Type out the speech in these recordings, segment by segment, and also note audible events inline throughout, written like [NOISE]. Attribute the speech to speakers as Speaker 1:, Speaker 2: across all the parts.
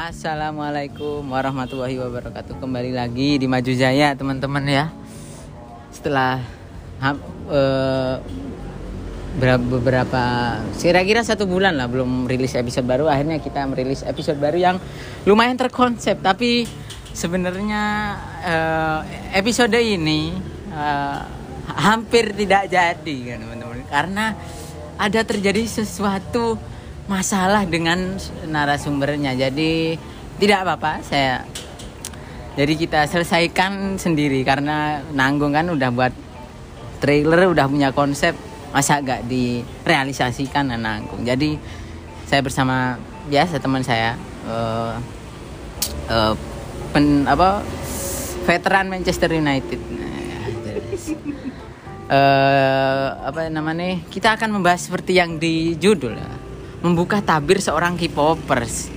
Speaker 1: Assalamualaikum warahmatullahi wabarakatuh. Kembali lagi di Maju Jaya, teman-teman ya. Setelah ber- beberapa kira-kira satu bulan lah belum rilis episode baru, akhirnya kita merilis episode baru yang lumayan terkonsep. Tapi sebenarnya eh, episode ini eh, hampir tidak jadi kan teman-teman, karena ada terjadi sesuatu masalah dengan narasumbernya. Jadi tidak apa-apa, saya jadi kita selesaikan sendiri karena nanggung kan udah buat trailer, udah punya konsep, masa gak direalisasikan nah, nanggung. Jadi saya bersama biasa teman saya eh, eh, pen, apa veteran Manchester United. Nah, eh, apa namanya? Kita akan membahas seperti yang di judul ya membuka tabir seorang K-popers.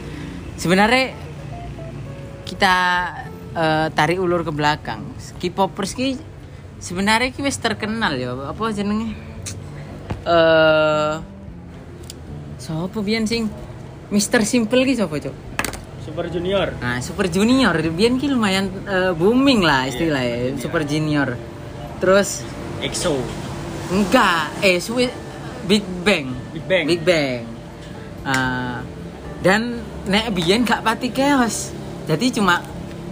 Speaker 1: Sebenarnya kita eh, tarik ulur ke belakang. K-popers ki sebenarnya ki wis terkenal ya. Apa jenenge? Eh Sopo biyen sing Mr. Simple ki sapa, Cok?
Speaker 2: Super Junior.
Speaker 1: Nah, Super Junior biyen ki lumayan eh, booming lah istilahnya, Super Junior. Terus
Speaker 2: EXO.
Speaker 1: enggak, eh Big Bang.
Speaker 2: Big Bang.
Speaker 1: Big Bang. Ah, dan nek biyen gak pati chaos. Jadi cuma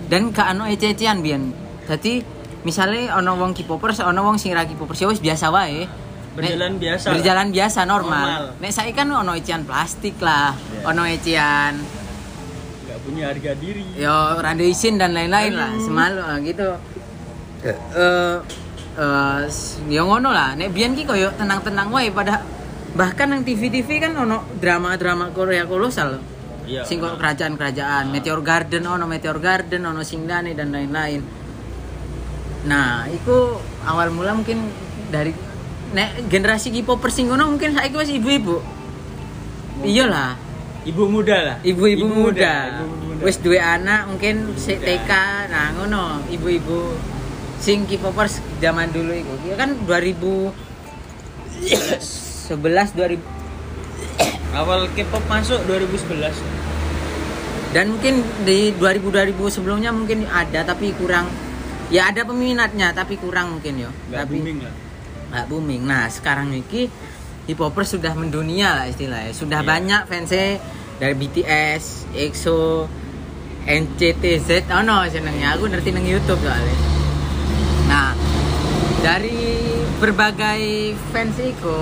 Speaker 1: dan gak ano ece-ecean biyen. Jadi misalnya ono wong K-popers, ono wong sing ra K-popers ya wis biasa wae. Nek-
Speaker 2: Berjalan biasa.
Speaker 1: Berjalan biasa normal.
Speaker 2: Normal.
Speaker 1: Nek saya kan ono ecean plastik lah, ono ecean
Speaker 2: Gak punya harga diri.
Speaker 1: yo randa isin dan lain-lain lah, semalu ah, gitu. Eh eh yo ngono lah. Nek biyen ki koyo tenang-tenang wae pada bahkan yang TV-TV kan ono drama-drama Korea kolosal.
Speaker 2: Iya.
Speaker 1: Sing kerajaan-kerajaan, Meteor Garden ono Meteor Garden ono Singdane dan lain-lain. Nah, itu awal mula mungkin dari nek generasi K-popers sing mungkin saiki wis ibu-ibu. Iyalah,
Speaker 2: Ibu muda lah.
Speaker 1: ibu-ibu muda.
Speaker 2: Muda.
Speaker 1: Wis duwe anak mungkin TK, nah ngono, ibu-ibu sing K-popers zaman dulu itu. Ya kan 2011 2000
Speaker 2: Awal K-pop masuk 2011.
Speaker 1: dan mungkin di 2000 2000 sebelumnya mungkin ada tapi kurang. Ya ada peminatnya tapi kurang mungkin yo.
Speaker 2: Gak
Speaker 1: tapi
Speaker 2: booming lah.
Speaker 1: nggak booming. Nah sekarang ini hip hopers sudah mendunia lah istilahnya. Sudah
Speaker 2: Iya.
Speaker 1: banyak fansnya dari BTS EXO NCTZ oh no senengnya aku ngerti nang YouTube soalnya. Nah dari berbagai fans itu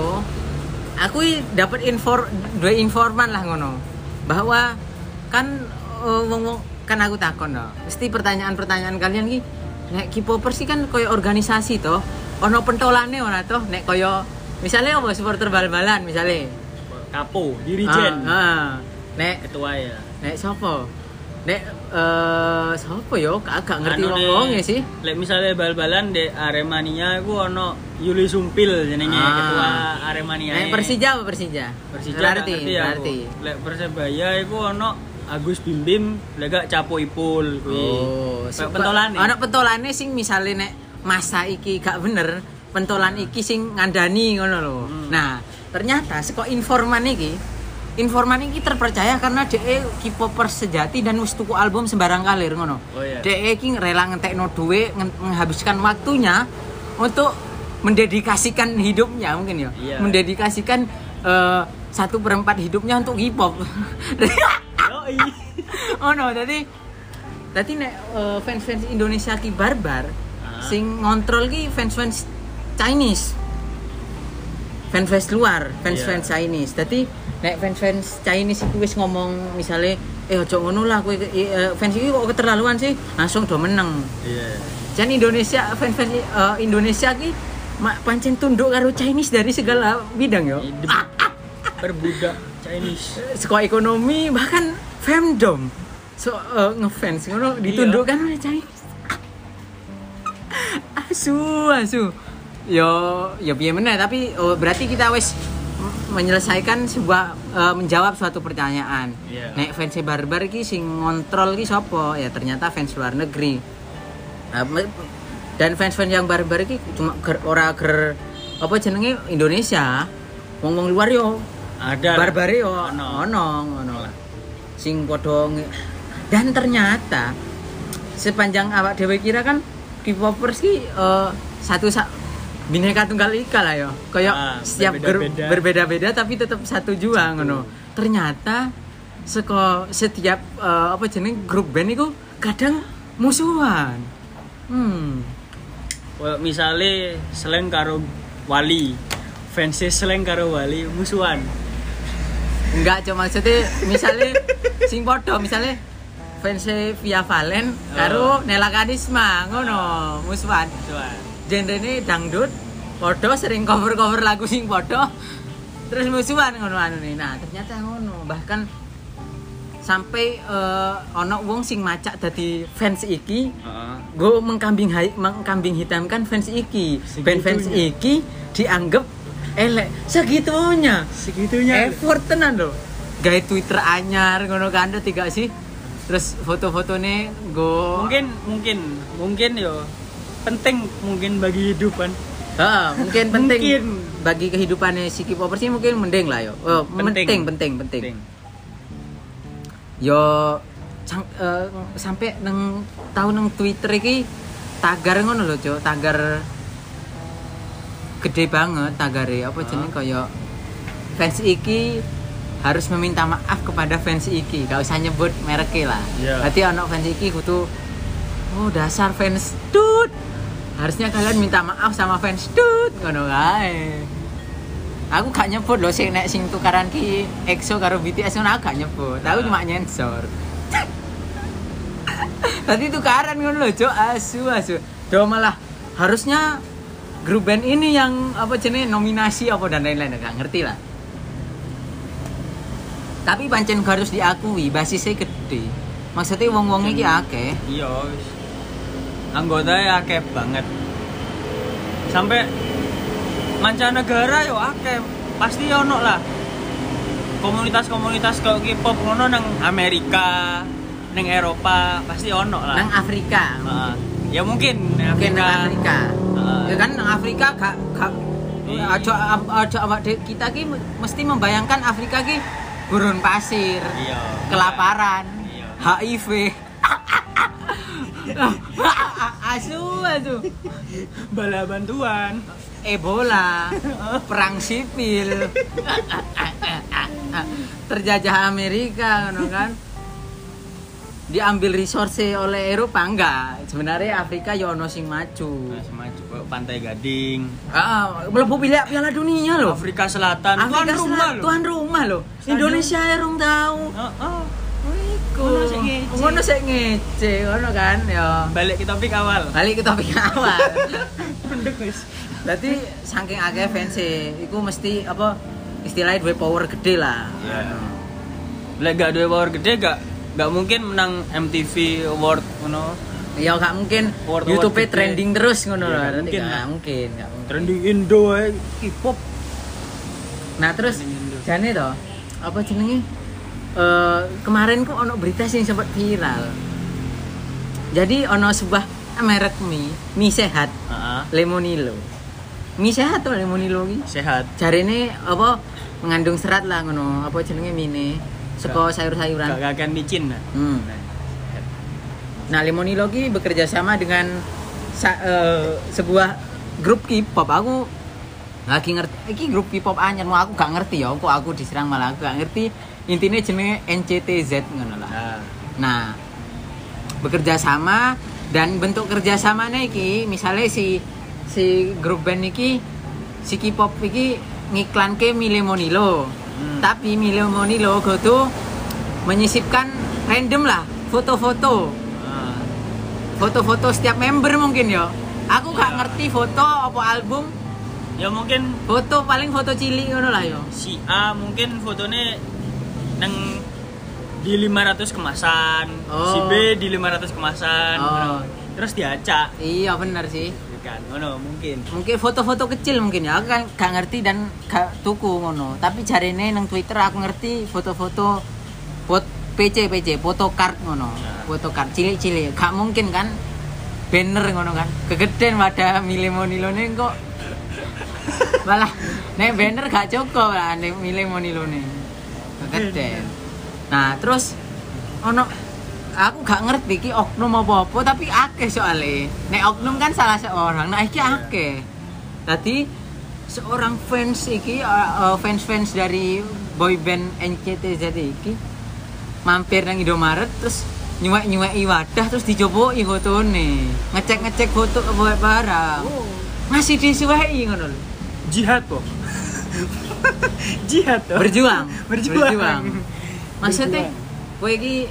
Speaker 1: aku dapat infor dua informan lah ngono bahwa kan eh, wong-wong kan aku takon no. Mesti pertanyaan-pertanyaan kalian ki nek K-popers sih kan koyo organisasi toh. Ono pentolane ora toh nek koyo misalnya apa supporter bal-balan misalnya.
Speaker 2: Kapo, dirijen.
Speaker 1: Ah, ah. Nek
Speaker 2: Ketua ya.
Speaker 1: nek sopo? Nek eh sopo yo agak ngerti
Speaker 2: Anu
Speaker 1: ya sih.
Speaker 2: Lek misalnya bal-balan di Aremania iku ono Yuli Sumpil jenenge
Speaker 1: Ah.
Speaker 2: ketua Aremania.
Speaker 1: Nek Persija apa Persija?
Speaker 2: Persija
Speaker 1: berarti, berarti.
Speaker 2: Lek Persebaya iku ono Agus Bim Bim, lek gak Capo Ipul kuwi.
Speaker 1: Oh, suka-
Speaker 2: pentolane.
Speaker 1: Ana pentolane sing misale nek masa iki gak bener, pentolan iki sing ngandani ngono lho.
Speaker 2: Hmm.
Speaker 1: Nah, ternyata saka informan iki Informan iki terpercaya karena DE K-popers sejati dan wis tuku album sembarang kalir ngono.
Speaker 2: Oh, iya.
Speaker 1: DE iki rela ngentekno duwe menghabiskan waktunya untuk mendedikasikan hidupnya mungkin ya.
Speaker 2: Iya.
Speaker 1: Mendedikasikan eh, satu perempat hidupnya untuk K-pop. Oh [LAUGHS] no, tadi tadi nek eh, fans-fans Indonesia ki barbar
Speaker 2: Ah.
Speaker 1: sing ngontrol ki fans-fans Chinese. Fans-fans luar, fans-fans
Speaker 2: Iya.
Speaker 1: Chinese. Tadi nek fans-fans Chinese iku wis ngomong misale eh ojo ngono lah kowe eh, fans iki kok keterlaluan sih, langsung do meneng.
Speaker 2: Iya.
Speaker 1: Jan Indonesia fans-fans eh, Indonesia ki mak pancen tunduk karo Chinese dari segala bidang yo.
Speaker 2: Hidup [LAUGHS] perbudak Chinese.
Speaker 1: sekolah ekonomi bahkan femdom so eh, ngefans ngono ditundukkan oleh Chinese [LAUGHS] asu asu yo yo piye meneh tapi oh, berarti kita wis m- menyelesaikan sebuah eh, menjawab suatu pertanyaan.
Speaker 2: Iya.
Speaker 1: nek fans barbar ki sing ngontrol ki sapa? Ya ternyata fans luar negeri. Nah, me- dan fans-fans yang barbar ki cuma ger, ora ger apa jenenge? Indonesia. Wong-wong luar yo.
Speaker 2: Ada.
Speaker 1: barbare yo.
Speaker 2: Ono.
Speaker 1: ono lah. Sing padha nge- dan ternyata sepanjang awak dewe kira kan K-popers ki eh, satu sa bineka tunggal ika lah yo. Kayak
Speaker 2: Ah,
Speaker 1: setiap
Speaker 2: berbeda-beda.
Speaker 1: berbeda-beda tapi tetap satu jua ngono. Ternyata seko setiap eh, apa jeneng grup band itu kadang musuhan. Hmm.
Speaker 2: Well, misalnya seleng karo wali fansnya seleng karo wali musuhan.
Speaker 1: Enggak cuma maksudnya misalnya [LAUGHS] sing podo misalnya fans Via Valen karo Nela Karisma ngono musuhan.
Speaker 2: Musuhan
Speaker 1: genre ini dangdut podo sering cover cover lagu sing podo terus musuhan ngono anu nih nah ternyata ngono. Bahkan sampai eh, ono wong sing macak dadi fans iki
Speaker 2: Heeh.
Speaker 1: gue mengkambing hai- mengkambing hitamkan fans iki. Band fans iki dianggap elek. Segitunya.
Speaker 2: Segitunya.
Speaker 1: Effort tenan loh gaya Twitter anyar ngono kan ada tiga sih? Terus foto-fotonya go
Speaker 2: mungkin mungkin mungkin yo penting mungkin bagi hidup
Speaker 1: Ah, mungkin penting
Speaker 2: Mungkin.
Speaker 1: bagi kehidupannya si K-popers ini mungkin mending lah yo. Oh, penting. penting penting, yo sang- eh, sampai neng tahu neng Twitter iki tagar ngono loh cok tagar gede banget tagare apa jeneng kaya fans iki harus meminta maaf kepada fans iki. Gak usah nyebut mereknya lah.
Speaker 2: Iya.
Speaker 1: berarti ono fans iki kudu oh dasar fans. Tut harusnya kalian minta maaf sama fans. Tut ngono kae. Aku gak nyebut loh sing nek sing tukaran ki EXO karo BTS ngono aku gak nyebut. Aku cuma nyensor. [LAUGHS] Tadi tukaran ngono loh cok asu asu. Do malah harusnya grup band ini yang apa jenis nominasi apa dan lain-lain gak ngerti lah. Tapi pancen harus diakui basisnya gede. Maksudnya wong-wong iki akeh.
Speaker 2: iya. Anggotanya akeh banget sampai mancanegara yo akeh pasti ono lah komunitas-komunitas kayak K-pop ngono nang Amerika nang Eropa pasti ono lah
Speaker 1: nang Afrika
Speaker 2: Heeh. ya mungkin nang
Speaker 1: mungkin
Speaker 2: Afrika.
Speaker 1: nang Afrika
Speaker 2: Heeh.
Speaker 1: ya kan nang Afrika gak gak
Speaker 2: Iya.
Speaker 1: aja aja awak kita ki mesti membayangkan Afrika ki gurun pasir
Speaker 2: iya
Speaker 1: kelaparan
Speaker 2: Iya.
Speaker 1: HIV [LAUGHS] asu asu.
Speaker 2: Bala bantuan.
Speaker 1: Ebola perang sipil. Terjajah Amerika kan. Diambil resource oleh Eropa? Enggak. Sebenarnya Afrika ya ono sing maju.
Speaker 2: Nah, kayak Pantai Gading.
Speaker 1: Ah mlebu piala piala dunia loh
Speaker 2: Afrika Selatan tuan
Speaker 1: Afrika
Speaker 2: rumah
Speaker 1: Selatan
Speaker 2: loh
Speaker 1: tuan rumah loh. Indonesia ya rong tahu
Speaker 2: Heeh.
Speaker 1: Iku.
Speaker 2: Ngono sik ngece.
Speaker 1: ngono sik ngece ngono kan ya
Speaker 2: balik ke topik awal
Speaker 1: balik ke topik awal [LAUGHS]
Speaker 2: Pendek guys
Speaker 1: berarti saking akeh fans iku mesti apa istilahnya dua power gede lah
Speaker 2: Iya. Lek gak duwe power gede gak gak mungkin menang MTV Award ngono.
Speaker 1: ya gak mungkin
Speaker 2: Award-award
Speaker 1: YouTube
Speaker 2: gede.
Speaker 1: trending terus ngono loh
Speaker 2: gak
Speaker 1: nanti
Speaker 2: mungkin
Speaker 1: gak mungkin gak mungkin
Speaker 2: Trending Indo ae K-pop.
Speaker 1: nah terus jane toh apa jenenge Eh, kemarin kok ono berita sing sempat viral jadi ono sebuah merek mie mie sehat
Speaker 2: Heeh.
Speaker 1: lemonilo mie sehat tuh lemonilo ki
Speaker 2: Sehat.
Speaker 1: jarine apa mengandung serat lah ngono apa jenenge mine seko
Speaker 2: Gak
Speaker 1: sayur-sayuran
Speaker 2: kakan micin lah.
Speaker 1: Hmm. Nah, Lemonilo ki bekerja sama dengan sa- eh, sebuah grup K-pop. Aku lagi ngerti iki grup K-pop anyar mau aku gak ngerti ya, kok aku diserang malah aku gak ngerti. Intinya jenenge NCTZ ngono lah.
Speaker 2: Nah,
Speaker 1: Nah, bekerja sama dan bentuk kerjasamanya iki misalnya si si grup band iki si K-pop iki ngiklan ke Mile Monilo.
Speaker 2: Hmm.
Speaker 1: Tapi Mile Monilo go tuh menyisipkan random lah foto-foto.
Speaker 2: nah,
Speaker 1: Foto-foto setiap member mungkin ya. Aku gak
Speaker 2: Ya.
Speaker 1: ngerti foto apa album.
Speaker 2: ya mungkin
Speaker 1: Foto paling foto cilik ngono lah yo.
Speaker 2: si A mungkin fotonya nang di 500 kemasan, si
Speaker 1: Oh.
Speaker 2: B di 500 kemasan,
Speaker 1: Oh.
Speaker 2: ngono. terus diacak,
Speaker 1: Iya bener sih.
Speaker 2: kan? Ngono mungkin.
Speaker 1: mungkin foto-foto kecil mungkin ya aku kan gak ngerti dan gak tuku ngono tapi jarine nang Twitter aku ngerti foto-foto pot PC PC foto card ngono
Speaker 2: Ya.
Speaker 1: foto card cilik-cilik gak mungkin kan banner ngono kan kegedean pada milih monilone kok [LAUGHS] malah nek banner gak cukup lah nek milih monilone kegedean nah terus ono aku gak ngerti ki oknum apa-apa tapi akeh soalnya. Nek oknum kan salah seorang nah iki akeh. Tadi seorang fans iki uh, uh, fans-fans dari boyband NCT jadi iki mampir nang Indomaret terus nyuwek-nyuweki wadah terus dicoboki fotone. Ngecek-ngecek foto buat barang masih disuweki ngono
Speaker 2: Jihad kok. Jihad toh.
Speaker 1: berjuang
Speaker 2: Berjuang.
Speaker 1: maksudnya kowe iki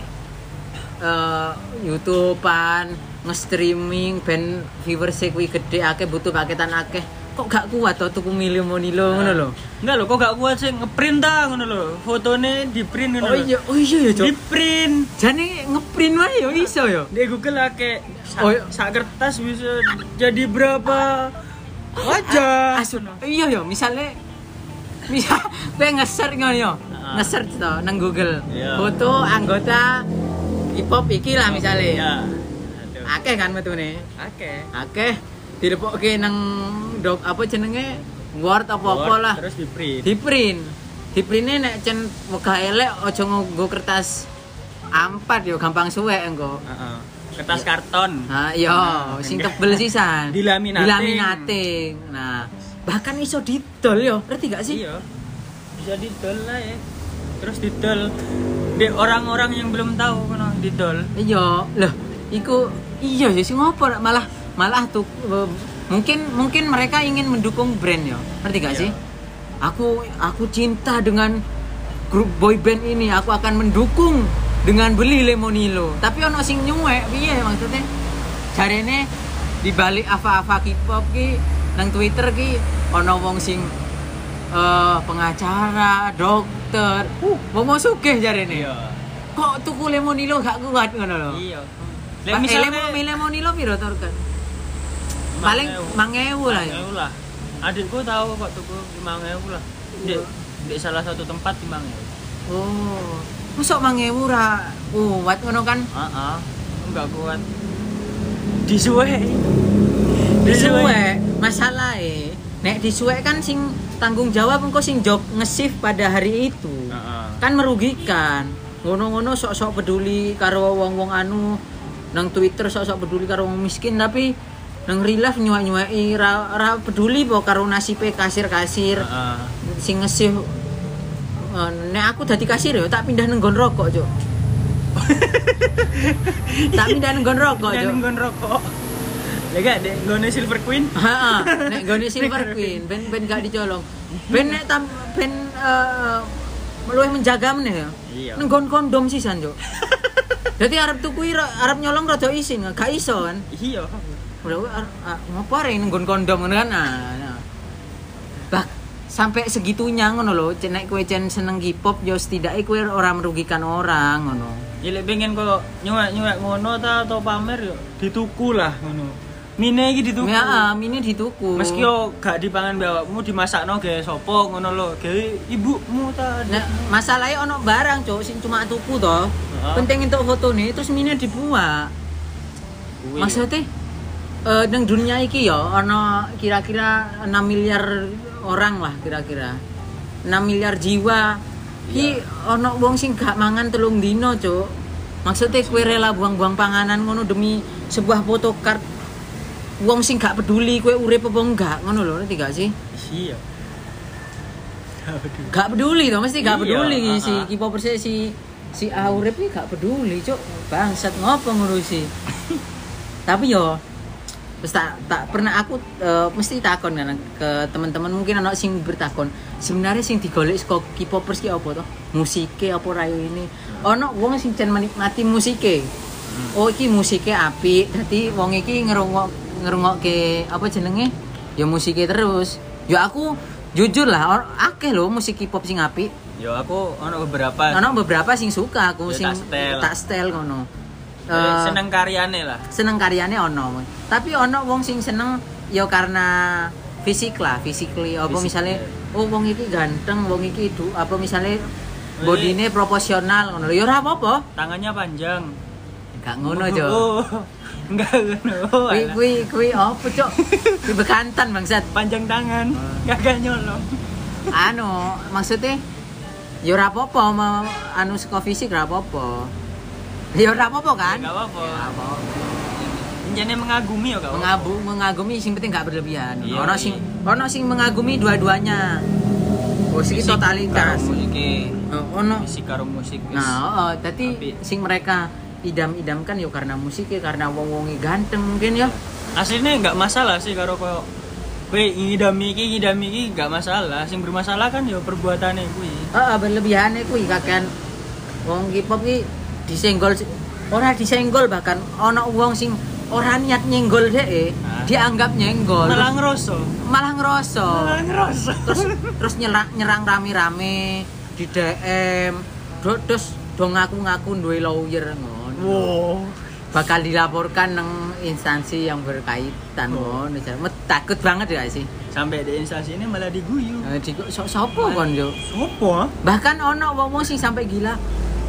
Speaker 1: eh YouTubean nge-streaming ben viewersnya kuwi gede akeh butuh paketan akeh kok gak kuat to tuku milio monilo ngono lho
Speaker 2: Enggak lho, kok gak kuat sih ngeprint ta ngono lho. Fotone di print ngono
Speaker 1: oh iya oh iya ya
Speaker 2: Di
Speaker 1: cok
Speaker 2: print.
Speaker 1: jane ngeprint wae yo iso yo
Speaker 2: Di Google ake sak,
Speaker 1: Oh, iya.
Speaker 2: sak kertas bisa jadi berapa wajah.
Speaker 1: asun iya yo misalnya misal kowe nge-search ngono yo
Speaker 2: Ah.
Speaker 1: nge-search to nang Google
Speaker 2: Iya.
Speaker 1: foto anggota hip hop iki lah misalnya
Speaker 2: Ya. Aduh.
Speaker 1: akeh kan metune
Speaker 2: Oke.
Speaker 1: akeh dilepokke nang dok apa jenenge Word apa-apa
Speaker 2: Word,
Speaker 1: lah
Speaker 2: Terus di print.
Speaker 1: di print di printnya nek cen wegah elek aja nggo kertas A4 yo gampang suwek engko
Speaker 2: Heeh. Kertas karton.
Speaker 1: nah iya
Speaker 2: Nah,
Speaker 1: sing tebel sisan
Speaker 2: Dilaminating.
Speaker 1: dilaminating nah bahkan iso didol yo ngerti gak sih
Speaker 2: Iya. Bisa didol lah ya. Terus didol di orang-orang yang belum tahu kono didol.
Speaker 1: iya loh iku iya sih ngopo malah malah tuh mungkin mungkin mereka ingin mendukung brand ya ngerti gak
Speaker 2: Iya.
Speaker 1: sih aku aku cinta dengan grup boy band ini aku akan mendukung dengan beli Lemonilo tapi ono sing nyuwek piye maksudnya jarene di balik apa-apa K-pop ki nang Twitter ki ono wong sing eh, pengacara, dokter, uh, wong mau sugih jarene.
Speaker 2: Iya.
Speaker 1: Kok tuku Lemonilo gak kuat ngono lho.
Speaker 2: Iya.
Speaker 1: Lah
Speaker 2: Lah
Speaker 1: misalnya
Speaker 2: misalnya
Speaker 1: Lemonilo piro to kan? Paling 5000 lah ya.
Speaker 2: 5.000 lah. Adikku tahu kok tuku 5.000 lah. Di, di salah satu tempat 5.000.
Speaker 1: Oh. Masuk 5000 ra kuat ngono kan?
Speaker 2: Heeh. Enggak kuat. Disuwe.
Speaker 1: Disuwek, masalahe nek disuwek kan sing tanggung jawab engko sing job nge-shift pada hari itu. Kan merugikan ngono-ngono sok-sok peduli karo wong-wong anu nang Twitter sok-sok peduli karo wong miskin tapi nang real life nyuwak-nyuwaki ra, ra peduli po karo nasibe kasir-kasir
Speaker 2: Heeh.
Speaker 1: sing ngesih Eh, nek aku dadi kasir ya tak pindah nang rokok cuk [LAUGHS] tak pindah nang rokok cuk
Speaker 2: rokok. Ya gak dek nggone Silver Queen.
Speaker 1: Heeh, [LAUGHS] nek gone Silver Queen ben ben gak dicolong. Ben nek tam ben eh luwih menjaga meneh ya.
Speaker 2: Iya.
Speaker 1: Nenggon kondom sisan, Cuk. [LAUGHS] Dadi arep tuku arep nyolong rada isin, gak iso kan.
Speaker 2: Iya.
Speaker 1: Udah arep ngopo arek nenggon kondom ngono kan. Nah, nah. Bah, sampai segitunya ngono lho, cen nek kowe cen seneng K-pop yo setidaknya kowe ora merugikan orang ngono.
Speaker 2: Ya lek pengen kok nyuwek-nyuwek ngono ta atau pamer yo dituku lah ngono. Mine iki dituku.
Speaker 1: Ya, ah, mini dituku.
Speaker 2: Meski yo gak dipangan bawakmu dimasakno gawe sapa ngono lho, gawe ibumu ta.
Speaker 1: Nah, masalahnya ono barang, Cuk, sing cuma tuku toh.
Speaker 2: Heeh.
Speaker 1: Penting untuk foto nih terus mini dibuat.
Speaker 2: Kuwi.
Speaker 1: Maksudnya eh nang dunia iki ya ono kira-kira 6 miliar orang lah kira-kira. 6 miliar jiwa. Ki ono wong sing gak mangan telung dino, Cuk. Maksudnya kue rela buang-buang panganan ngono demi sebuah photocard wong sing gak peduli kue urip apa enggak ngono lho ngerti gak sih?
Speaker 2: Iya.
Speaker 1: Gak peduli toh mesti gak
Speaker 2: Iya,
Speaker 1: peduli
Speaker 2: ah,
Speaker 1: si
Speaker 2: ah.
Speaker 1: K-popers si si Aurip iki gak peduli, Cuk. Bangsat ngopo ngurusi. [LAUGHS] Tapi yo terus tak tak pernah aku eh, mesti takon kan ke teman-teman mungkin anak sing bertakon sebenarnya sing digolek saka K-popers ki apa toh musike apa ora ini ono wong sing jan menikmati musike oh iki musike apik dadi wong iki ngerungok ngerungokke apa jenenge? Ya musike terus. Ya aku jujur lah or- akeh lho musik K-pop sing apik.
Speaker 2: Yo aku ono beberapa.
Speaker 1: Ono beberapa sing suka aku
Speaker 2: Ya,
Speaker 1: sing
Speaker 2: tak setel.
Speaker 1: tak setel ngono.
Speaker 2: Eh, seneng karyane lah.
Speaker 1: seneng karyanya ono. Tapi ono wong sing seneng ya karena fisik lah physically apa
Speaker 2: Fisik,
Speaker 1: misalnya
Speaker 2: ya.
Speaker 1: oh wong iki ganteng wong iki du apa misalnya bodine proporsional ngono ya ora apa-apa.
Speaker 2: Tangannya panjang.
Speaker 1: Gak ngono jo
Speaker 2: Oh, enggak ngono. Oh,
Speaker 1: kuwi
Speaker 2: alah.
Speaker 1: kuwi kuwi apa cok [LAUGHS] kuwi bekantan bangsat
Speaker 2: panjang tangan,
Speaker 1: Ah.
Speaker 2: kagak nyolong.
Speaker 1: anu maksudnya ya ora apa-apa anu saka fisik ora apa-apa Ya ora apa-apa kan?
Speaker 2: Enggak apa-apa.
Speaker 1: Ya, apa-apa.
Speaker 2: Jadi mengagumi ya.
Speaker 1: Mengabu mengagumi sing penting gak berlebihan.
Speaker 2: Iya,
Speaker 1: Ono
Speaker 2: iya.
Speaker 1: sing ono sing mengagumi dua-duanya. Oh, sing totalitas.
Speaker 2: Musik
Speaker 1: Oh, ono
Speaker 2: musik karo musik.
Speaker 1: Nah, oh, tadi
Speaker 2: Tapi-
Speaker 1: sing mereka idam-idamkan ya karena musiknya, karena wong-wongi ganteng mungkin ya.
Speaker 2: aslinya nggak masalah sih karo koyo kowe ngidami iki ngidami iki nggak masalah. Sing bermasalah kan ya perbuatannya kuwi.
Speaker 1: Heeh, berlebihannya kuwi kakean wong K-pop ki disenggol ora disenggol bahkan ono wong sing ora niat nyenggol dhek
Speaker 2: Ah.
Speaker 1: dianggap nyenggol.
Speaker 2: Malah ngeroso.
Speaker 1: Malah ngeroso.
Speaker 2: Malah ngeroso.
Speaker 1: Terus terus nyerang nyerang rame-rame di DM do- terus do ngaku-ngaku duwe lawyer ngono
Speaker 2: wow.
Speaker 1: Bakal dilaporkan nang instansi yang berkaitan
Speaker 2: Oh.
Speaker 1: ngono takut banget ya sih.
Speaker 2: Sampai di instansi ini malah diguyu.
Speaker 1: Eh, di so, sopo kon yo
Speaker 2: sopo
Speaker 1: bahkan ono wong sing sampai gila.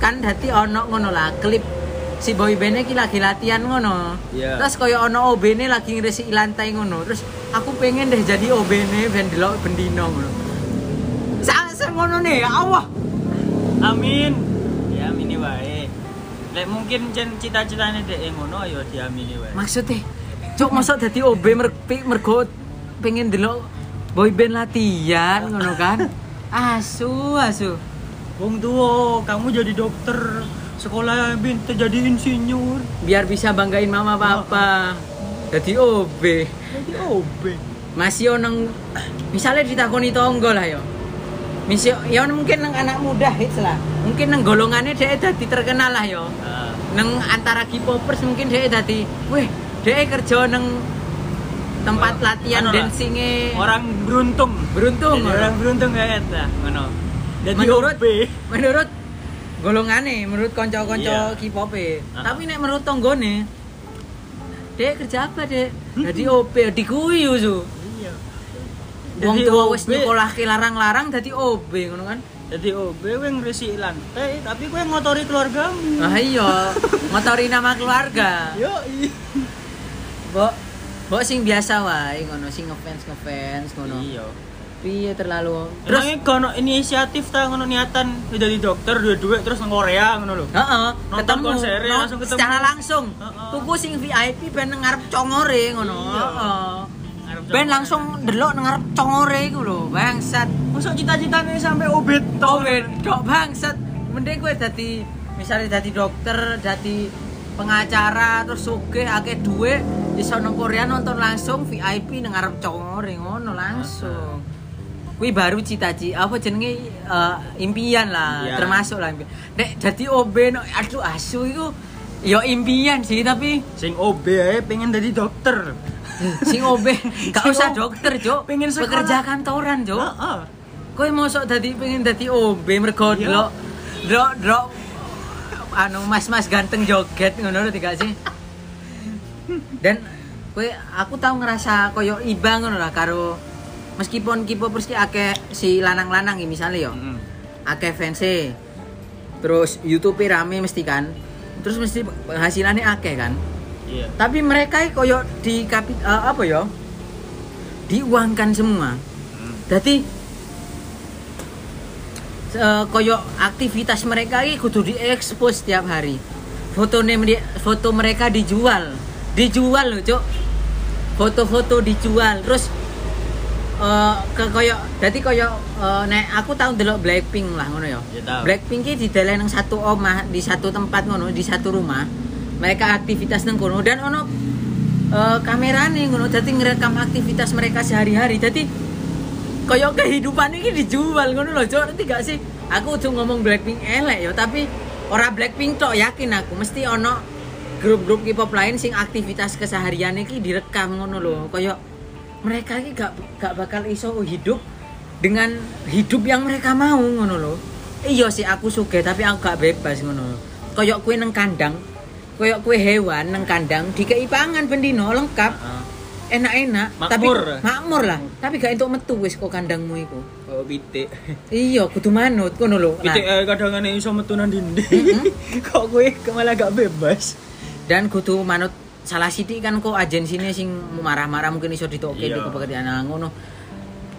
Speaker 1: Kan dadi ono ngono lah klip. Si boy band iki lagi latihan ngono.
Speaker 2: Iya.
Speaker 1: terus kaya ono OB ne lagi ngresiki lantai ngono. Terus aku pengen deh jadi OB ne ben delok bendino ngono. Ngono nih ya Allah.
Speaker 2: Amin lek mungkin jen cita-citane dek ngono ya diamini wae.
Speaker 1: Maksudnya? Cuk masuk dadi OB mer pi- mergo pengen delok boy band latihan ngono kan? [LAUGHS] Asu asu.
Speaker 2: Wong tua kamu jadi dokter sekolah binti jadi insinyur.
Speaker 1: Biar bisa banggain mama papa. Jadi OB.
Speaker 2: Jadi OB.
Speaker 1: Masih oneng misalnya ditakoni tonggo lah yo Misio, ya mungkin nang anak muda hits lah. Mungkin nang golongannya dia dadi terkenal lah yo.
Speaker 2: Nah,
Speaker 1: nang antara K-popers mungkin dia dadi weh dia kerja nang tempat
Speaker 2: Oh,
Speaker 1: latihan
Speaker 2: anu
Speaker 1: dancingnya
Speaker 2: orang beruntung.
Speaker 1: Beruntung
Speaker 2: Jadi orang beruntung kayak eta ngono.
Speaker 1: Menurut
Speaker 2: OB
Speaker 1: menurut golongannya menurut konco-konco
Speaker 2: Iya.
Speaker 1: K-pop
Speaker 2: Ah.
Speaker 1: tapi nek menurut tonggone dia kerja apa dek? Jadi OP diguyu su Wong
Speaker 2: Jadi
Speaker 1: tua wis
Speaker 2: OB.
Speaker 1: nyekolahke larang-larang dadi OB ngono kan.
Speaker 2: jadi OB kowe ngresiki lantai tapi kowe ngotori keluargamu
Speaker 1: Ah iya, ngotori nama keluarga.
Speaker 2: yo
Speaker 1: Mbok mbok sing biasa wae ngono sing ngefans ngefans ngono.
Speaker 2: iya
Speaker 1: Piye terlalu.
Speaker 2: terus
Speaker 1: Terus
Speaker 2: kono inisiatif ta ngono niatan jadi dokter duwe duit terus nang Korea ngono lho
Speaker 1: Heeh, ketemu
Speaker 2: konsernya
Speaker 1: no,
Speaker 2: langsung ketemu.
Speaker 1: secara langsung.
Speaker 2: Heeh.
Speaker 1: Tuku sing VIP ben ngarep congore ngono.
Speaker 2: Iya.
Speaker 1: Heeh. Ben langsung delok ngarep congore iku lho, bangsat.
Speaker 2: Masuk cita-citanya sampai OB
Speaker 1: Oh, wedok bangsat. Mending kowe dadi misalnya dadi dokter, dadi pengacara terus sugih akeh duit iso nang Korea nonton langsung VIP nang ngarep congore ngono langsung. Kuwi baru cita-cita apa jenenge eh, impian lah,
Speaker 2: Impian.
Speaker 1: termasuk lah impian. Nek dadi OB no, aduh asu iku ya impian sih tapi
Speaker 2: sing OB ae pengen jadi dokter
Speaker 1: sing OB gak usah dokter, Cuk.
Speaker 2: pengen sekolah.
Speaker 1: Pekerja kantoran, Cuk.
Speaker 2: heeh
Speaker 1: Kowe mosok dadi pengen dadi OB mergo
Speaker 2: Iya.
Speaker 1: delok delok delok anu mas-mas ganteng joget ngono lho gak sih? Dan kowe aku tahu ngerasa koyo iba ngono lah karo meskipun K-popers ki akeh si lanang-lanang iki misalnya yo. Akeh fans Terus YouTube rame mesti kan. Terus mesti penghasilannya akeh kan.
Speaker 2: Iya
Speaker 1: Tapi mereka koyo di kapi, eh, apa ya? Diuangkan semua.
Speaker 2: Hmm.
Speaker 1: Jadi eh, koyo aktivitas mereka ini kudu diekspos setiap hari. Foto foto mereka dijual, dijual loh cok. Foto-foto dijual, terus eh, ke koyo, jadi koyo eh, nek aku tahu delok Blackpink lah ngono ya.
Speaker 2: Ya, tahu.
Speaker 1: Blackpink ki di dalam nang satu omah, di satu tempat ngono, di satu rumah. Mereka aktivitas nang kono. Dan ono eh, kamerane ngono, jadi ngerekam aktivitas mereka sehari-hari. Jadi koyo kehidupan ini dijual ngono loh Cok nanti gak sih? Aku tuh ngomong Blackpink elek ya tapi ora Blackpink tok yakin aku. Mesti ono grup-grup K-pop lain sing aktivitas keseharian iki direkam ngono loh koyo mereka ini gak gak bakal iso hidup dengan hidup yang mereka mau ngono loh iya sih aku suka tapi aku gak bebas ngono. Koyo kue neng kandang koyo kue hewan neng kandang dikei pangan bendino lengkap. Enak-enak.
Speaker 2: Makmur.
Speaker 1: tapi makmur. lah. Tapi gak entuk metu wis kok kandangmu iku.
Speaker 2: Oh pitik.
Speaker 1: Iya kudu manut ngono lho. Nah,
Speaker 2: pitik ae kadang iso metu nang dinding. [LAUGHS] Kok kowe malah gak bebas?
Speaker 1: Dan kudu manut salah sithik kan kok agensine sing marah-marah mungkin iso ditoke di
Speaker 2: Iya.
Speaker 1: pekerjaan. Nah, ngono.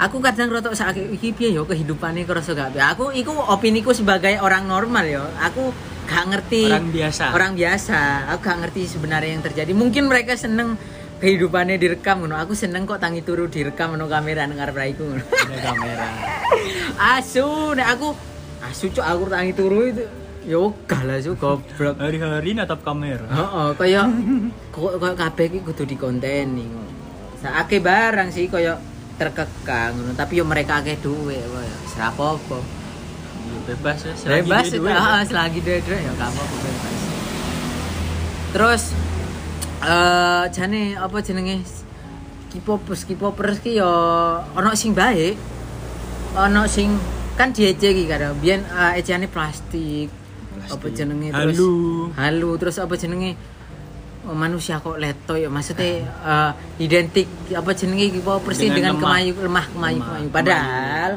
Speaker 1: Aku kadang rotok sakit iki piye yo kehidupane kerasa gak aku iku opiniku sebagai orang normal yo. Aku gak ngerti
Speaker 2: Orang biasa.
Speaker 1: orang biasa aku gak ngerti sebenarnya yang terjadi mungkin mereka seneng kehidupannya direkam ngono aku seneng kok tangi turu direkam ngono kamera nang ngarep raiku ngono
Speaker 2: kamera. [LAUGHS]
Speaker 1: asu nek aku asu cok aku tangi turu itu yo gak lah su goblok
Speaker 2: Hari-hari natap kamera.
Speaker 1: Heeh, kaya [LAUGHS] kok kabeh iki kudu dikonteni ngono. Sakake barang sih kaya terkekang ngono, tapi yo mereka akeh kaya ora apa-apa.
Speaker 2: Bebas ya. selagi
Speaker 1: Bebas itu,
Speaker 2: duit,
Speaker 1: heeh, selagi dhuwit ya gak apa-apa bebas. Terus eh jane apa jenenge K-popers, K-popers ki yo ono sing baik. Ono sing kan diece iki kadang biyen uh, ejane plastik. Apa
Speaker 2: Plastik.
Speaker 1: jenenge terus
Speaker 2: Halu.
Speaker 1: halu terus apa jenenge oh, manusia kok leto ya maksudnya eh, identik apa jenenge K-popers ini dengan,
Speaker 2: Dengan lemah.
Speaker 1: kemayu lemah kemayu
Speaker 2: Lemah,
Speaker 1: kemayu padahal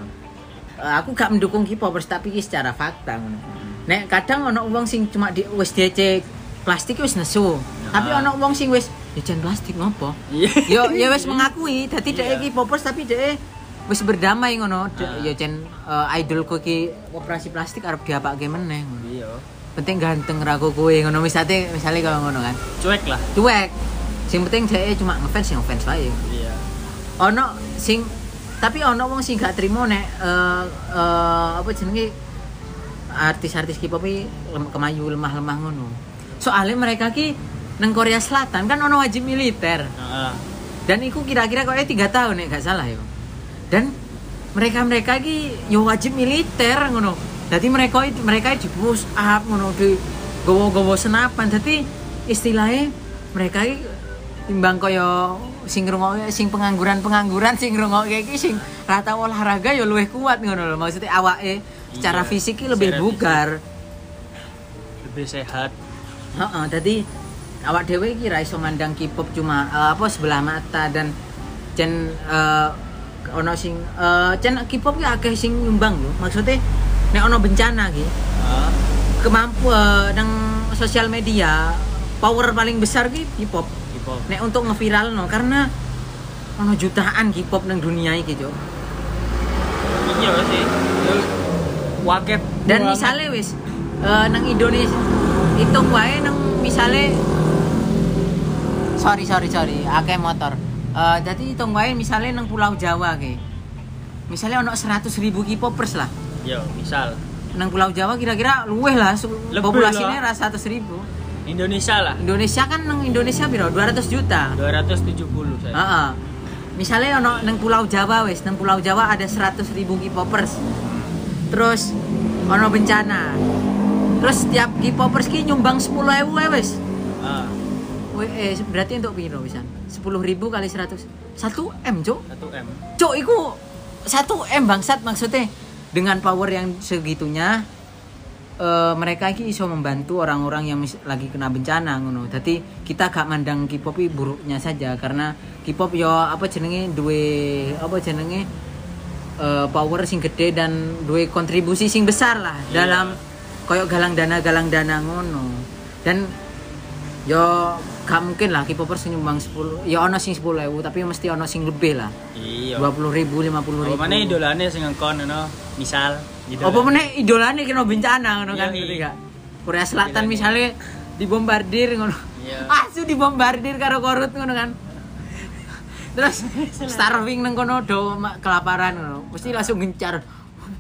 Speaker 1: aku gak mendukung K-popers tapi secara fakta ngono. Nek kadang ono wong sing cuma di wis diece plastik wis nesu. Tapi
Speaker 2: Nah.
Speaker 1: ono wong sing wis diece plastik ngopo?
Speaker 2: Iya.
Speaker 1: Yo ya wis mengakui dadi
Speaker 2: Iya.
Speaker 1: dhek iki popers tapi dhek wis berdamai ngono. Dek,
Speaker 2: Ah.
Speaker 1: Ya cen eh, idolku iki operasi plastik arep diapake meneh ngono.
Speaker 2: Iya.
Speaker 1: Penting ganteng rago kowe ngono misalnya misalnya kalau ngono kan.
Speaker 2: Cuek lah.
Speaker 1: Cuek. Sing penting dhek cuma ngefans yang ngefans wae.
Speaker 2: Iya.
Speaker 1: Ono sing tapi ono wong sing gak trimo nek eh, eh, apa jenenge artis-artis K-pop iki lem- kemayu lemah-lemah ngono. Soalnya mereka ki nang Korea Selatan kan ono wajib militer.
Speaker 2: Heeh.
Speaker 1: dan itu kira-kira kok tiga tahun nek gak salah ya dan mereka mereka ki yo wajib militer ngono jadi mereka itu mereka di push up ngono di gowo-gowo senapan jadi istilahnya mereka ki timbang koyo sing ngrungokke sing pengangguran-pengangguran sing ngrungokke iki sing rata olahraga yo luwih kuat ngono lho maksudnya awake secara
Speaker 2: Iya,
Speaker 1: fisik ki lebih
Speaker 2: secara
Speaker 1: bugar
Speaker 2: Lebih sehat.
Speaker 1: Heeh, jadi awak dhewe iki ra iso mandang K-pop cuma eh, apa sebelah mata dan jen eh, ono sing eh jen K-pop ki akeh sing nyumbang lho. Maksudnya nek ono bencana ki,
Speaker 2: Heeh.
Speaker 1: kemampu eh, nang sosial media power paling besar ki K-pop.
Speaker 2: K-pop.
Speaker 1: Nek untuk ngeviral no karena ono jutaan K-pop nang dunia iki, Cuk.
Speaker 2: Iya sih. Yo, Waket.
Speaker 1: Dan misalnya wis eh, nang Indonesia hitung wae nang misalnya sorry sorry sorry akeh motor Eh, jadi hitung wae misalnya nang Pulau Jawa ke misalnya ono 100 ribu K-popers lah
Speaker 2: Yo, misal
Speaker 1: nang Pulau Jawa kira-kira luweh lah populasinya
Speaker 2: lah.
Speaker 1: ra 100 ribu
Speaker 2: Indonesia lah.
Speaker 1: Indonesia kan nang Indonesia biro 200 juta
Speaker 2: 270 saya.
Speaker 1: Heeh. Misalnya ono nang Pulau Jawa wis, nang Pulau Jawa ada 100 ribu K-popers. Terus ono bencana. Terus setiap K-popers ki nyumbang 10.000 wae wis.
Speaker 2: Ah,
Speaker 1: Weh, eh, berarti untuk piro pisan? 10.000 kali 100. 1 M, Cuk.
Speaker 2: 1 M.
Speaker 1: Cuk, iku 1 M bangsat maksudnya. Dengan power yang segitunya eh, mereka iki iso membantu orang-orang yang mis- lagi kena bencana ngono. Jadi kita gak mandang K-pop buruknya saja karena K-pop yo apa jenenge duwe apa jenenge eh, power sing gede dan duwe kontribusi sing besar lah
Speaker 2: Iya.
Speaker 1: dalam koyo galang dana galang dana ngono. Dan yo gak mungkin lah K-popers nyumbang 10 ya ono sing 10.000 tapi mesti ono sing lebih lah.
Speaker 2: Iya.
Speaker 1: 20 ribu, 50 ribu.
Speaker 2: Apa mana idolane sing ngekon ngono? Misal gitu.
Speaker 1: Apa meneh idolane kena bencana ngono kan
Speaker 2: Iya,
Speaker 1: ngerti gak? Korea Selatan misalnya dibombardir ngono.
Speaker 2: Iya. [LAUGHS]
Speaker 1: Asu dibombardir karo korut ngono kan. Terus [LAUGHS] starving nang kono do kelaparan ngono. Mesti langsung gencar.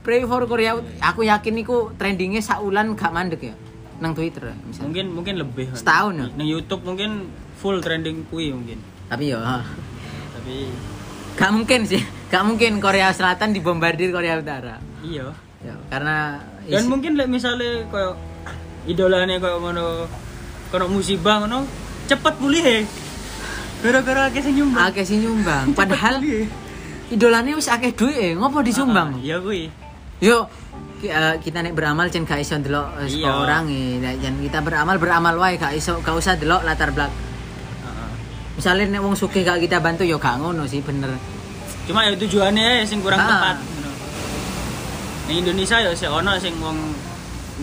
Speaker 1: Pray for Korea. Aku yakin iku trendingnya saulan gak mandek ya. Nang Twitter misalnya.
Speaker 2: Mungkin mungkin lebih.
Speaker 1: Setahun ya?
Speaker 2: Nang YouTube mungkin full trending kui mungkin.
Speaker 1: Tapi ya
Speaker 2: Tapi
Speaker 1: gak mungkin sih. Gak mungkin Korea Selatan dibombardir Korea Utara.
Speaker 2: iya.
Speaker 1: Ya, karena
Speaker 2: Dan
Speaker 1: isi-
Speaker 2: mungkin lek misale koyo idolane koyo ngono kono musibah ngono cepet pulih. Gara-gara akeh sing nyumbang.
Speaker 1: akeh sing nyumbang. Padahal
Speaker 2: pulih.
Speaker 1: idolane wis akeh duit eh, ngopo disumbang?
Speaker 2: Ah, Iya kui.
Speaker 1: Yuk eh, kita nek beramal cen gak iso ndelok eh,
Speaker 2: Iya.
Speaker 1: orang e. Nek kita beramal beramal wae gak iso gak usah delok latar belakang.
Speaker 2: Heeh.
Speaker 1: Misalnya nek wong sugih gak kita bantu yo gak ngono sih bener.
Speaker 2: Cuma ya tujuannya sing kurang
Speaker 1: Ah.
Speaker 2: tepat. Ning Indonesia ya sik ono sing wong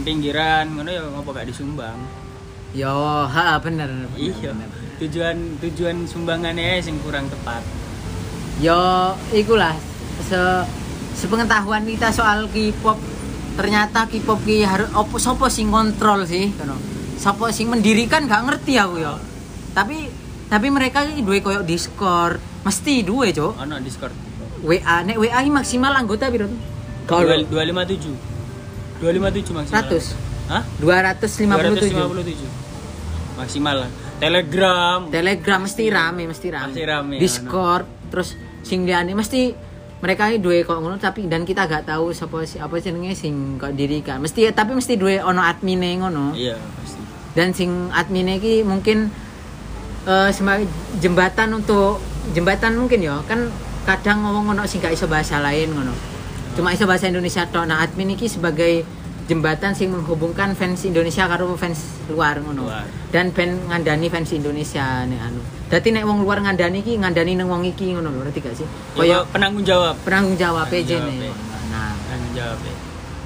Speaker 2: pinggiran ngono ya ngopo gak disumbang.
Speaker 1: Yo, ha bener. bener,
Speaker 2: Iya.
Speaker 1: bener.
Speaker 2: Tujuan tujuan sumbangannya sing kurang tepat.
Speaker 1: Yo ikulah se sepengetahuan kita soal K-pop ternyata K-pop ki harus opo sopo sing kontrol sih kono sopo sing mendirikan gak ngerti aku ya tapi tapi mereka iki duwe koyo Discord mesti duwe cok
Speaker 2: Ono Discord.
Speaker 1: WA nek WA ini maksimal anggota piro tuh kalau
Speaker 2: 257. 257 maksimal.
Speaker 1: 100
Speaker 2: Hah?
Speaker 1: 257
Speaker 2: 257. Maksimal lah. Telegram.
Speaker 1: Telegram mesti rame mesti rame
Speaker 2: Mesti rame,
Speaker 1: Discord terus sing liyane mesti mereka ini duwe kok ngono tapi dan kita gak tahu siapa si apa jenenge sing kok dirikan mesti tapi mesti duwe ono admine ngono.
Speaker 2: Iya, pasti.
Speaker 1: dan sing admin iki mungkin eh sebagai jembatan untuk jembatan mungkin ya kan kadang ngomong ngono sing gak iso bahasa lain ngono. Cuma iso bahasa Indonesia tok. Nah admin iki sebagai jembatan sing menghubungkan fans Indonesia karo fans luar ngono. Dan ben ngandani fans Indonesia nek anu. Dadi nek wong luar ngandani iki ngandani nang wong iki ngono lho ngerti gak sih?
Speaker 2: Kaya
Speaker 1: kaya
Speaker 2: penanggung jawab.
Speaker 1: penanggung jawab
Speaker 2: jawab,
Speaker 1: nih
Speaker 2: ya.
Speaker 1: nah.
Speaker 2: Penanggung jawab. ya.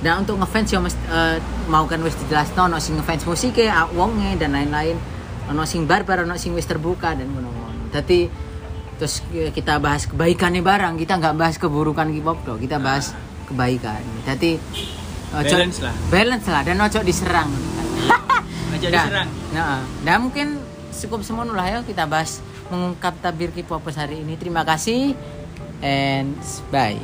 Speaker 1: dan untuk ngefans ya mesti eh, mau kan wis dijelasno ono sing ngefans musik ya wonge dan lain-lain. Ono sing barbar ono sing wis terbuka dan ngono-ngono. Dadi terus kita bahas kebaikannya barang kita nggak bahas keburukan K-pop dong kita bahas kebaikan. Dadi ojo-
Speaker 2: Balance lah.
Speaker 1: balance lah dan ojo diserang. [LAUGHS]
Speaker 2: Aja
Speaker 1: Nah,
Speaker 2: diserang.
Speaker 1: nah, nah mungkin cukup semono lah ya kita bahas mengungkap tabir K-popers hari ini. Terima kasih and bye